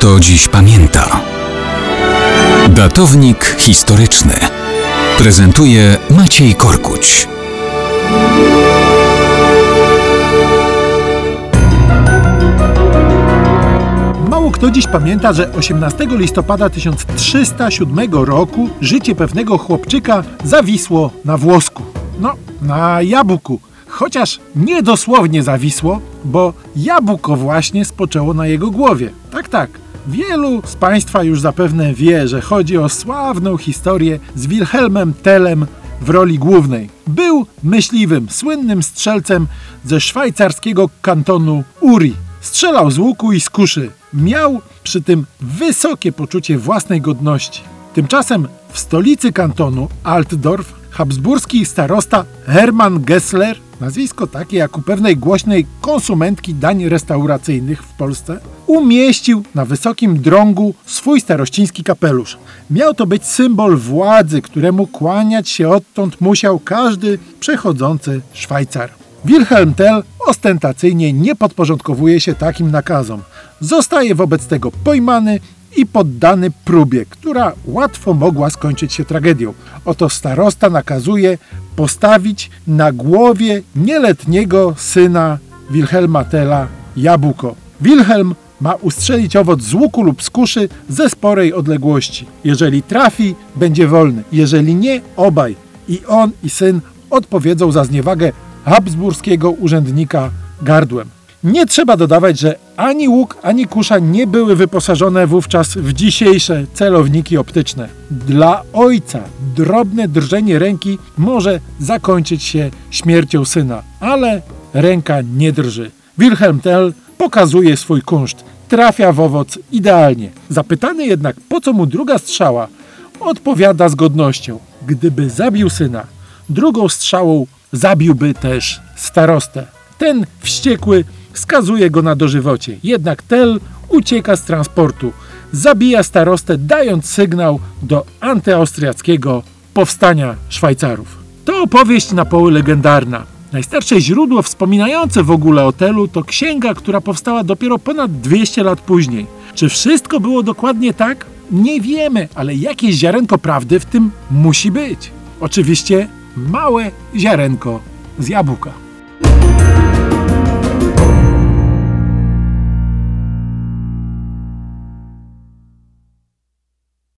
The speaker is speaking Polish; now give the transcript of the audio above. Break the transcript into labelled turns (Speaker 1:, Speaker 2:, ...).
Speaker 1: kto dziś pamięta. Datownik historyczny prezentuje Maciej Korkuć.
Speaker 2: Mało kto dziś pamięta, że 18 listopada 1307 roku życie pewnego chłopczyka zawisło na włosku. No, na jabłku. Chociaż nie dosłownie zawisło, bo jabłko właśnie spoczęło na jego głowie. Tak, tak. Wielu z Państwa już zapewne wie, że chodzi o sławną historię z Wilhelmem Tellem w roli głównej. Był myśliwym, słynnym strzelcem ze szwajcarskiego kantonu Uri. Strzelał z łuku i z kuszy. Miał przy tym wysokie poczucie własnej godności. Tymczasem w stolicy kantonu Altdorf habsburski starosta Hermann Gessler, nazwisko takie jak u pewnej głośnej konsumentki dań restauracyjnych w Polsce, umieścił na wysokim drągu swój starościński kapelusz. Miał to być symbol władzy, któremu kłaniać się odtąd musiał każdy przechodzący Szwajcar. Wilhelm Tell ostentacyjnie nie podporządkowuje się takim nakazom. Zostaje wobec tego pojmany i poddany próbie, która łatwo mogła skończyć się tragedią. Oto starosta nakazuje postawić na głowie nieletniego syna Wilhelma Tella jabłko. Wilhelm ma ustrzelić owoc z łuku lub z kuszy ze sporej odległości. Jeżeli trafi, będzie wolny. Jeżeli nie, obaj. I on i syn odpowiedzą za zniewagę habsburskiego urzędnika gardłem. Nie trzeba dodawać, że ani łuk, ani kusza nie były wyposażone wówczas w dzisiejsze celowniki optyczne. Dla ojca drobne drżenie ręki może zakończyć się śmiercią syna, ale ręka nie drży. Wilhelm Tell pokazuje swój kunszt. Trafia w owoc idealnie. Zapytany jednak, po co mu druga strzała, odpowiada z godnością. Gdyby zabił syna, drugą strzałą zabiłby też starostę. Ten wściekły skazuje go na dożywocie. Jednak Tell ucieka z transportu. Zabija starostę, dając sygnał do antyaustriackiego powstania Szwajcarów. To opowieść na poły legendarna. Najstarsze źródło wspominające w ogóle o Tellu to księga, która powstała dopiero ponad 200 lat później. Czy wszystko było dokładnie tak? Nie wiemy, ale jakieś ziarenko prawdy w tym musi być. Oczywiście małe ziarenko z jabłka.